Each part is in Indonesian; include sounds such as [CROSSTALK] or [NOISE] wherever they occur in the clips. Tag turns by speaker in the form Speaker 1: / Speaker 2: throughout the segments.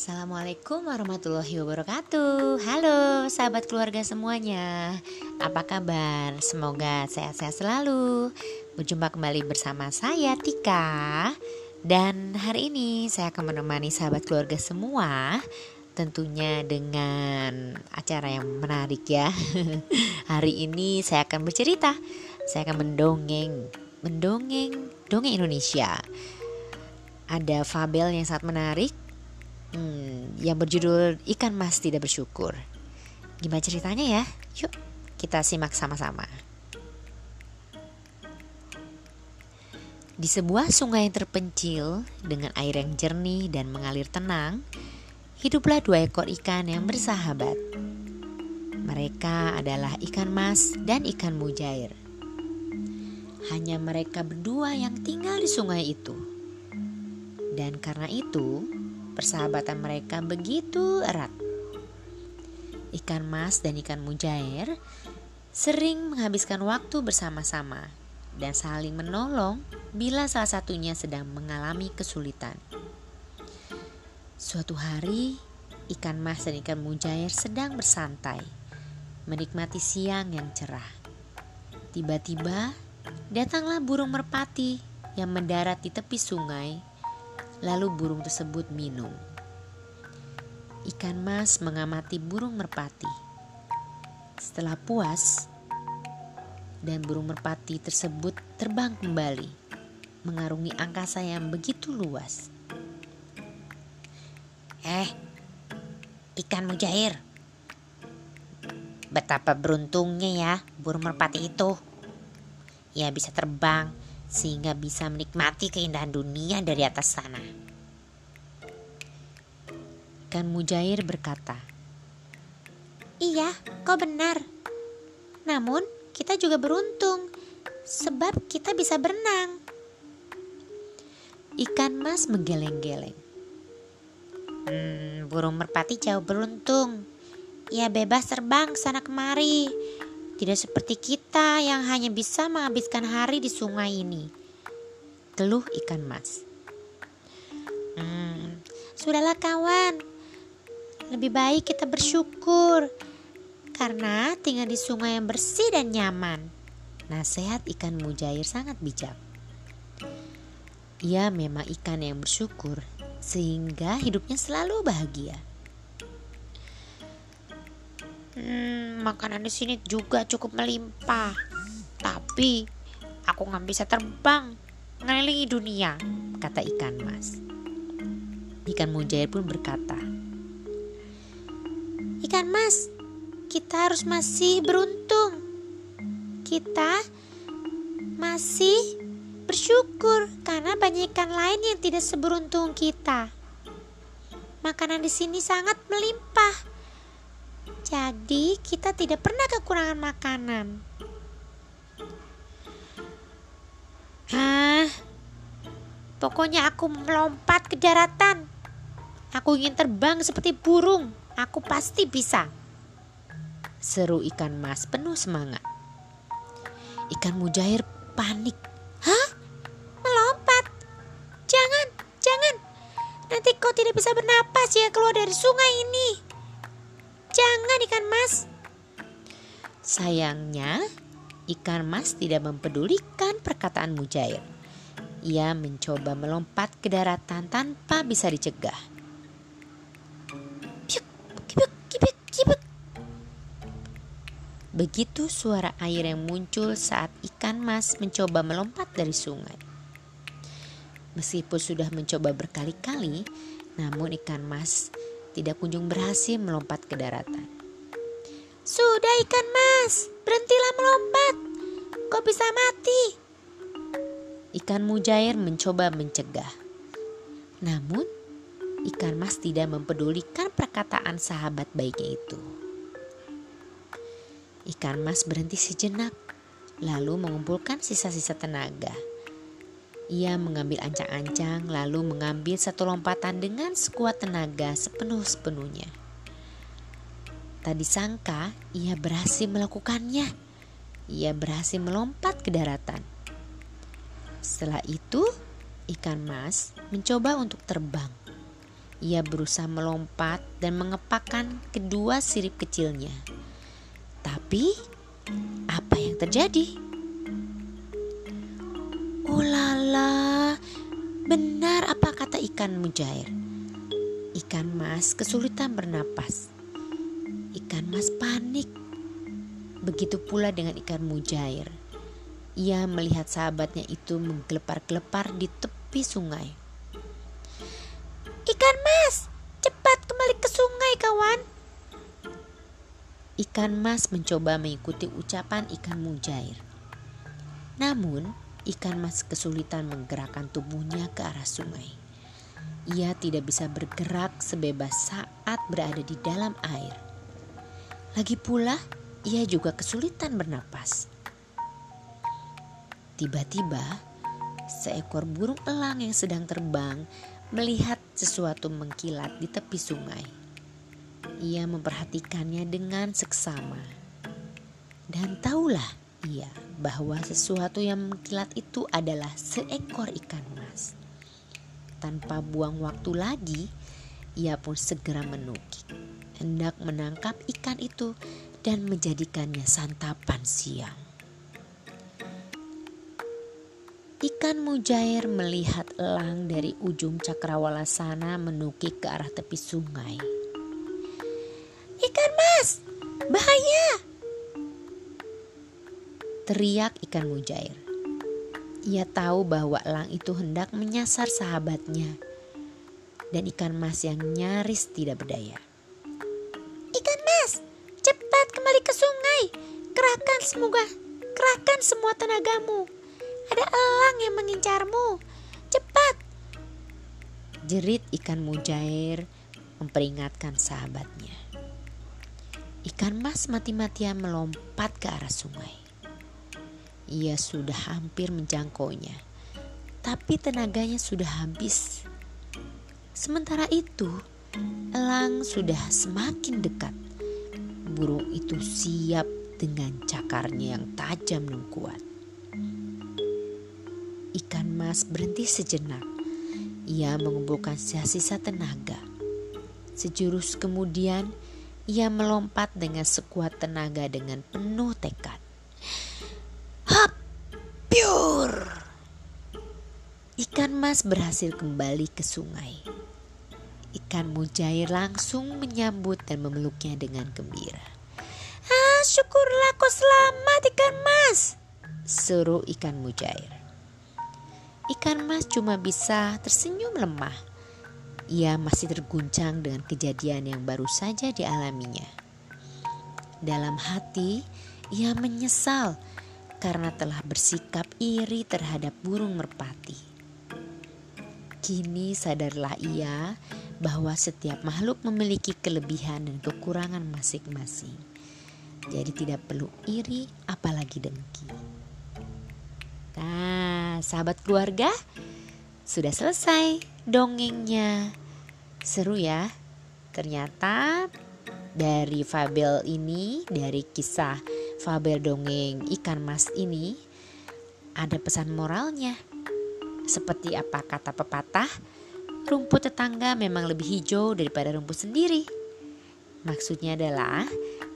Speaker 1: Assalamualaikum warahmatullahi wabarakatuh. Halo sahabat keluarga semuanya. Apa kabar? Semoga sehat-sehat selalu. Berjumpa kembali bersama saya Tika. Dan hari ini saya akan menemani sahabat keluarga semua Tentunya dengan acara yang menarik ya. [LAUGHS] Hari ini saya akan bercerita. Saya akan mendongeng Mendongeng Dongeng Indonesia. Ada fabel yang sangat menarik hmm, yang berjudul Ikan Mas Tidak Bersyukur. Gimana ceritanya ya? Yuk kita simak sama-sama. Di sebuah sungai yang terpencil dengan air yang jernih dan mengalir tenang, hiduplah dua ekor ikan yang bersahabat. Mereka adalah ikan mas dan ikan mujair. Hanya mereka berdua yang tinggal di sungai itu. Dan karena itu, Persahabatan mereka begitu erat. Ikan mas dan ikan mujair sering menghabiskan waktu bersama-sama dan saling menolong bila salah satunya sedang mengalami kesulitan. Suatu hari, ikan mas dan ikan mujair sedang bersantai, menikmati siang yang cerah. Tiba-tiba, datanglah burung merpati yang mendarat di tepi sungai Lalu burung tersebut minum. Ikan mas mengamati burung merpati. Setelah puas, dan burung merpati tersebut terbang kembali, mengarungi angkasa yang begitu luas.
Speaker 2: Eh, ikan mujair. Betapa beruntungnya ya burung merpati itu. Ya bisa terbang sehingga bisa menikmati keindahan dunia dari atas sana.
Speaker 1: Ikan mujair berkata,
Speaker 3: Iya, kau benar. Namun, kita juga beruntung sebab kita bisa berenang.
Speaker 1: Ikan mas menggeleng-geleng.
Speaker 2: Hmm, burung merpati jauh beruntung. Ia bebas terbang sana kemari tidak seperti kita yang hanya bisa menghabiskan hari di sungai ini.
Speaker 1: Keluh ikan mas.
Speaker 3: Hmm, sudahlah kawan. Lebih baik kita bersyukur. Karena tinggal di sungai yang bersih dan nyaman.
Speaker 1: Nasihat ikan mujair sangat bijak. Ia memang ikan yang bersyukur sehingga hidupnya selalu bahagia.
Speaker 2: Hmm, makanan di sini juga cukup melimpah. Tapi aku nggak bisa terbang ngelilingi dunia, kata ikan mas.
Speaker 1: Ikan mujair pun berkata,
Speaker 3: Ikan mas, kita harus masih beruntung. Kita masih bersyukur karena banyak ikan lain yang tidak seberuntung kita. Makanan di sini sangat melimpah jadi kita tidak pernah kekurangan makanan.
Speaker 2: Hah? Pokoknya aku melompat ke daratan. Aku ingin terbang seperti burung. Aku pasti bisa.
Speaker 1: Seru ikan mas penuh semangat. Ikan mujair panik.
Speaker 3: Hah? Melompat? Jangan, jangan. Nanti kau tidak bisa bernapas ya keluar dari sungai ini. Jangan ikan mas.
Speaker 1: Sayangnya, ikan mas tidak mempedulikan perkataan Mujair. Ia mencoba melompat ke daratan tanpa bisa dicegah. Begitu suara air yang muncul saat ikan mas mencoba melompat dari sungai. Meskipun sudah mencoba berkali-kali, namun ikan mas tidak kunjung berhasil melompat ke daratan.
Speaker 3: Sudah ikan mas, berhentilah melompat. Kau bisa mati.
Speaker 1: Ikan mujair mencoba mencegah. Namun, ikan mas tidak mempedulikan perkataan sahabat baiknya itu. Ikan mas berhenti sejenak, lalu mengumpulkan sisa-sisa tenaga ia mengambil ancang-ancang lalu mengambil satu lompatan dengan sekuat tenaga sepenuh-sepenuhnya. Tadi sangka ia berhasil melakukannya. Ia berhasil melompat ke daratan. Setelah itu, ikan mas mencoba untuk terbang. Ia berusaha melompat dan mengepakkan kedua sirip kecilnya. Tapi, apa yang terjadi? Benar apa kata ikan mujair. Ikan mas kesulitan bernapas. Ikan mas panik. Begitu pula dengan ikan mujair. Ia melihat sahabatnya itu menggelepar-gelepar di tepi sungai.
Speaker 3: Ikan mas, cepat kembali ke sungai kawan.
Speaker 1: Ikan mas mencoba mengikuti ucapan ikan mujair. Namun, ikan mas kesulitan menggerakkan tubuhnya ke arah sungai. Ia tidak bisa bergerak sebebas saat berada di dalam air. Lagi pula, ia juga kesulitan bernapas. Tiba-tiba, seekor burung elang yang sedang terbang melihat sesuatu mengkilat di tepi sungai. Ia memperhatikannya dengan seksama. Dan tahulah ia bahwa sesuatu yang mengkilat itu adalah seekor ikan mas. Tanpa buang waktu lagi, ia pun segera menukik, hendak menangkap ikan itu dan menjadikannya santapan siang. Ikan mujair melihat elang dari ujung cakrawala sana menukik ke arah tepi sungai.
Speaker 3: Ikan mas, bahaya!
Speaker 1: Teriak ikan mujair. Ia tahu bahwa elang itu hendak menyasar sahabatnya dan ikan mas yang nyaris tidak berdaya.
Speaker 3: Ikan mas, cepat kembali ke sungai. Kerahkan semoga, kerahkan semua tenagamu. Ada elang yang mengincarmu. Cepat!
Speaker 1: Jerit ikan mujair memperingatkan sahabatnya. Ikan mas mati-matian melompat ke arah sungai. Ia sudah hampir menjangkaunya, tapi tenaganya sudah habis. Sementara itu, elang sudah semakin dekat. Burung itu siap dengan cakarnya yang tajam dan kuat ikan mas berhenti sejenak. Ia mengumpulkan sisa-sisa tenaga. Sejurus kemudian, ia melompat dengan sekuat tenaga dengan penuh tekad. Ikan mas berhasil kembali ke sungai. Ikan mujair langsung menyambut dan memeluknya dengan gembira.
Speaker 3: Ah, syukurlah kau selamat ikan mas.
Speaker 1: Seru ikan mujair. Ikan mas cuma bisa tersenyum lemah. Ia masih terguncang dengan kejadian yang baru saja dialaminya. Dalam hati, ia menyesal karena telah bersikap iri terhadap burung merpati. Kini sadarlah ia bahwa setiap makhluk memiliki kelebihan dan kekurangan masing-masing. Jadi tidak perlu iri apalagi dengki. Nah, sahabat keluarga, sudah selesai dongengnya. Seru ya. Ternyata dari fabel ini, dari kisah fabel dongeng ikan mas ini ada pesan moralnya. Seperti apa kata pepatah, rumput tetangga memang lebih hijau daripada rumput sendiri. Maksudnya adalah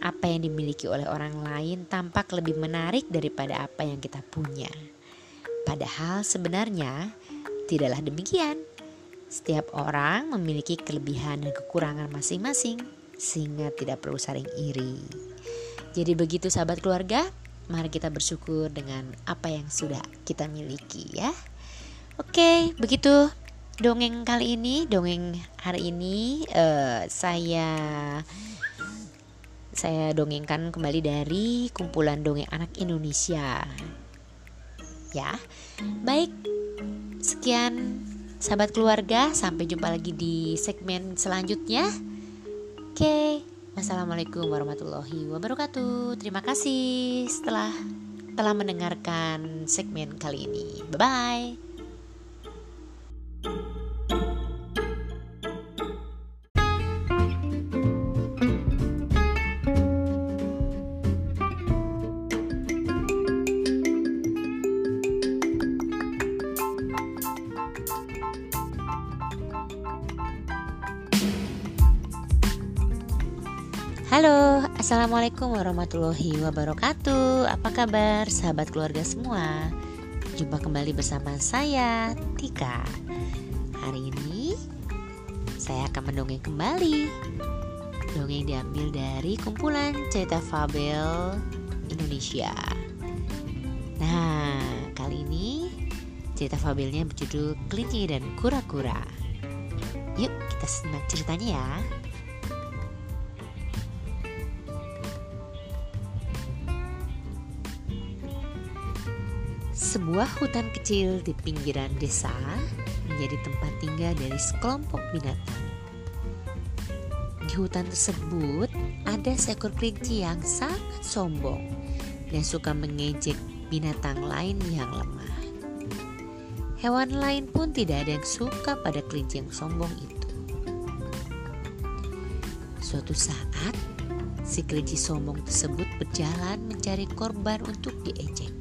Speaker 1: apa yang dimiliki oleh orang lain tampak lebih menarik daripada apa yang kita punya. Padahal sebenarnya tidaklah demikian. Setiap orang memiliki kelebihan dan kekurangan masing-masing, sehingga tidak perlu saling iri. Jadi begitu sahabat keluarga, mari kita bersyukur dengan apa yang sudah kita miliki ya. Oke, begitu dongeng kali ini, dongeng hari ini uh, saya saya dongengkan kembali dari kumpulan dongeng anak Indonesia ya. Baik, sekian sahabat keluarga, sampai jumpa lagi di segmen selanjutnya. Oke, wassalamualaikum warahmatullahi wabarakatuh. Terima kasih setelah telah mendengarkan segmen kali ini. Bye bye. Halo, Assalamualaikum warahmatullahi wabarakatuh. Apa kabar sahabat keluarga semua? Jumpa kembali bersama saya, Tika. Hari ini saya akan mendongeng kembali. Dongeng diambil dari kumpulan cerita fabel Indonesia. Nah, kali ini cerita fabelnya berjudul Kelinci dan Kura-Kura. Yuk kita simak ceritanya ya Sebuah hutan kecil di pinggiran desa menjadi tempat tinggal dari sekelompok binatang. Di hutan tersebut ada seekor kelinci yang sangat sombong dan suka mengejek binatang lain yang lemah. Hewan lain pun tidak ada yang suka pada kelinci yang sombong itu. Suatu saat, si kelinci sombong tersebut berjalan mencari korban untuk diejek.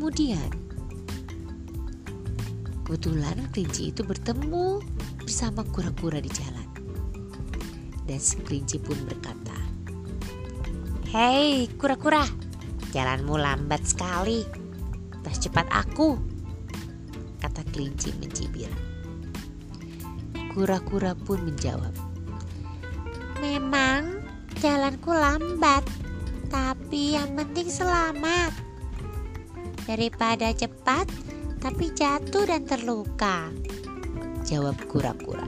Speaker 1: Kemudian, kebetulan kelinci itu bertemu bersama kura-kura di jalan. Dan si kelinci pun berkata,
Speaker 2: Hei kura-kura, jalanmu lambat sekali. Tak cepat aku, kata kelinci mencibir.
Speaker 1: Kura-kura pun menjawab,
Speaker 3: Memang jalanku lambat, tapi yang penting selamat daripada cepat tapi jatuh dan terluka.
Speaker 1: Jawab kura-kura.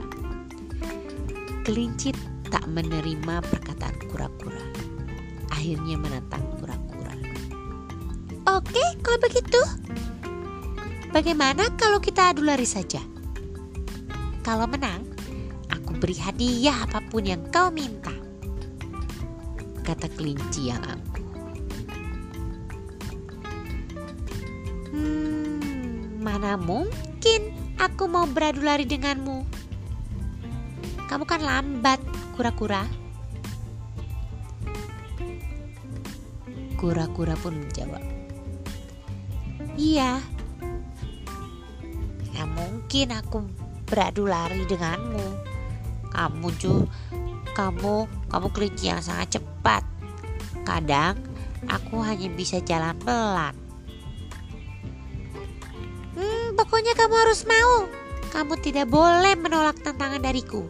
Speaker 1: Kelinci tak menerima perkataan kura-kura. Akhirnya menantang kura-kura.
Speaker 3: Oke, kalau begitu. Bagaimana kalau kita adu lari saja? Kalau menang, aku beri hadiah apa pun yang kau minta.
Speaker 1: Kata kelinci yang angkuh.
Speaker 3: Mana mungkin aku mau beradu lari denganmu? Kamu kan lambat, kura-kura.
Speaker 1: Kura-kura pun menjawab.
Speaker 3: Iya. Ya mungkin aku beradu lari denganmu. Kamu ju, kamu, kamu kelinci yang sangat cepat. Kadang aku hanya bisa jalan pelan. Pokoknya kamu harus mau. Kamu tidak boleh menolak tantangan dariku.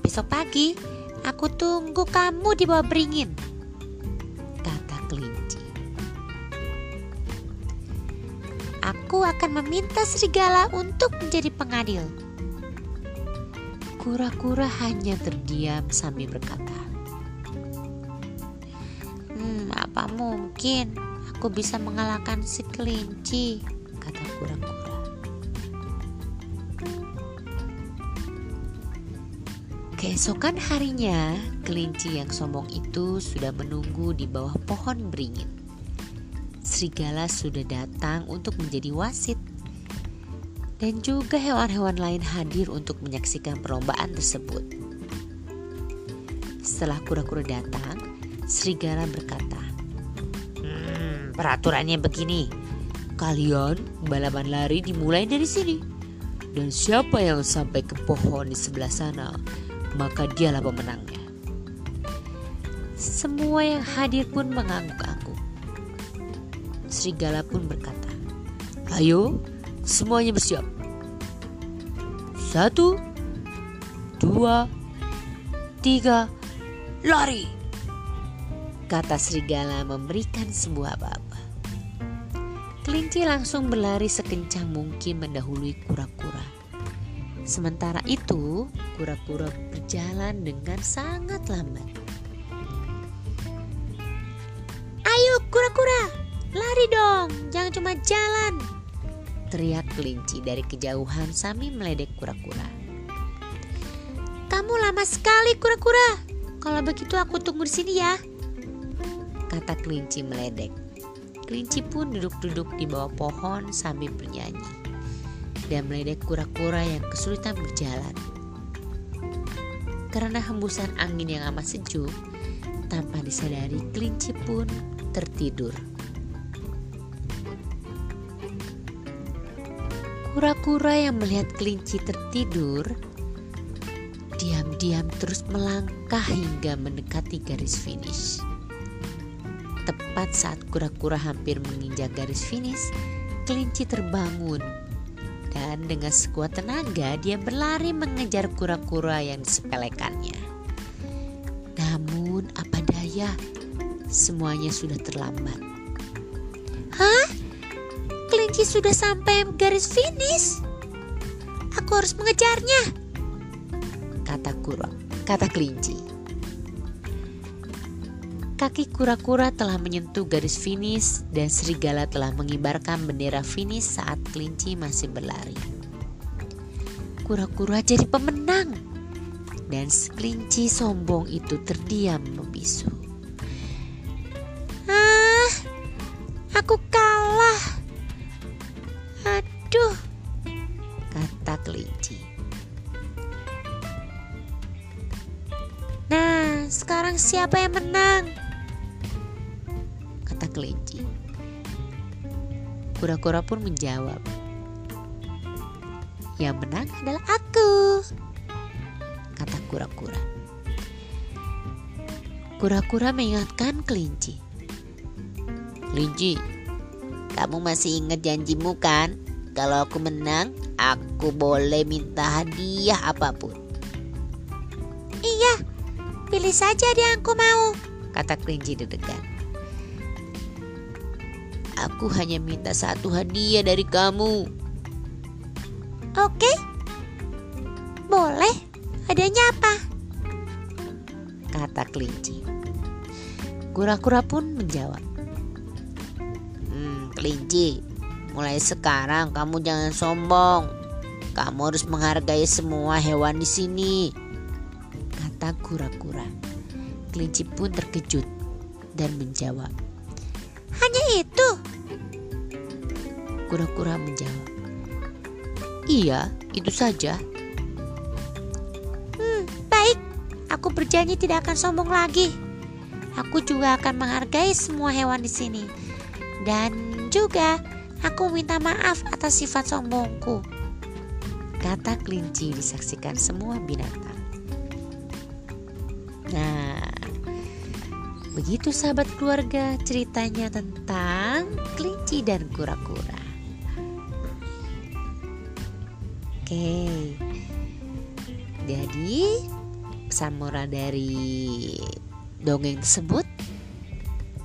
Speaker 3: Besok pagi, aku tunggu kamu di bawah beringin.
Speaker 1: Kata kelinci.
Speaker 3: Aku akan meminta serigala untuk menjadi pengadil.
Speaker 1: Kura-kura hanya terdiam sambil berkata.
Speaker 3: Hmm, apa mungkin aku bisa mengalahkan si kelinci?
Speaker 1: Kata kura-kura. Keesokan harinya, kelinci yang sombong itu sudah menunggu di bawah pohon beringin. Serigala sudah datang untuk menjadi wasit. Dan juga hewan-hewan lain hadir untuk menyaksikan perlombaan tersebut. Setelah kura-kura datang, serigala berkata,
Speaker 2: Hmm, peraturannya begini.
Speaker 1: Kalian balapan lari dimulai dari sini. Dan siapa yang sampai ke pohon di sebelah sana maka dialah pemenangnya. Semua yang hadir pun mengangguk-angguk. Serigala pun berkata, Ayo, semuanya bersiap. Satu, dua, tiga, lari! Kata serigala memberikan sebuah aba-aba. Kelinci langsung berlari sekencang mungkin mendahului kura-kura. Sementara itu, kura-kura berjalan dengan sangat lambat.
Speaker 3: Ayo kura-kura, lari dong, jangan cuma jalan.
Speaker 1: Teriak kelinci dari kejauhan sambil meledek kura-kura.
Speaker 3: Kamu lama sekali kura-kura. Kalau begitu aku tunggu di sini ya.
Speaker 1: Kata kelinci meledek. Kelinci pun duduk-duduk di bawah pohon sambil bernyanyi dan meledek kura-kura yang kesulitan berjalan. Karena hembusan angin yang amat sejuk, tanpa disadari kelinci pun tertidur. Kura-kura yang melihat kelinci tertidur, diam diam-diam terus melangkah hingga mendekati garis finish. Tepat saat kura-kura hampir menginjak garis finish, kelinci terbangun dan dengan sekuat tenaga dia berlari mengejar kura-kura yang disepelekannya. Namun apa daya, semuanya sudah terlambat.
Speaker 3: Hah? Kelinci sudah sampai garis finish. Aku harus mengejarnya.
Speaker 1: Kata kura, kata kelinci. Kaki kura-kura telah menyentuh garis finish dan serigala telah mengibarkan bendera finish saat kelinci masih berlari. Kura-kura jadi pemenang dan kelinci sombong itu terdiam membisu.
Speaker 3: Ah, aku kalah. Aduh,
Speaker 1: Kata kelinci.
Speaker 3: nah sekarang siapa yang menang?
Speaker 1: Kura-kura pun menjawab. Yang menang adalah aku. Kata kura-kura. Kura-kura mengingatkan kelinci.
Speaker 3: Kelinci, kamu masih ingat janjimu kan? Kalau aku menang, aku boleh minta hadiah apa pun. Iya, pilih saja yang aku mau.
Speaker 1: Kata kelinci deg-degan.
Speaker 3: Aku hanya minta satu hadiah dari kamu. Oke, boleh. Hadiahnya apa?
Speaker 1: Kata kelinci. Kura-kura pun menjawab.
Speaker 3: Hmm, kelinci, mulai sekarang kamu jangan sombong. Kamu harus menghargai semua hewan di sini.
Speaker 1: Kata kura-kura. Kelinci pun terkejut dan menjawab. Kura-kura menjawab. Iya, itu saja.
Speaker 3: Hmm, baik. Aku berjanji tidak akan sombong lagi. Aku juga akan menghargai semua hewan di sini. Dan juga aku minta maaf atas sifat sombongku.
Speaker 1: Kata kelinci disaksikan semua binatang. Nah, begitu sahabat keluarga ceritanya tentang kelinci dan kura-kura. Oke, jadi pesan moral dari dongeng tersebut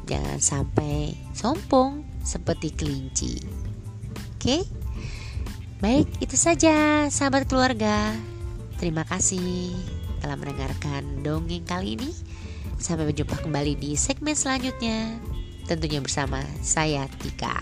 Speaker 1: jangan sampai sombong seperti kelinci. Oke, baik itu saja sahabat keluarga. Terima kasih telah mendengarkan dongeng kali ini. Sampai berjumpa kembali di segmen selanjutnya. Tentunya bersama saya Tika.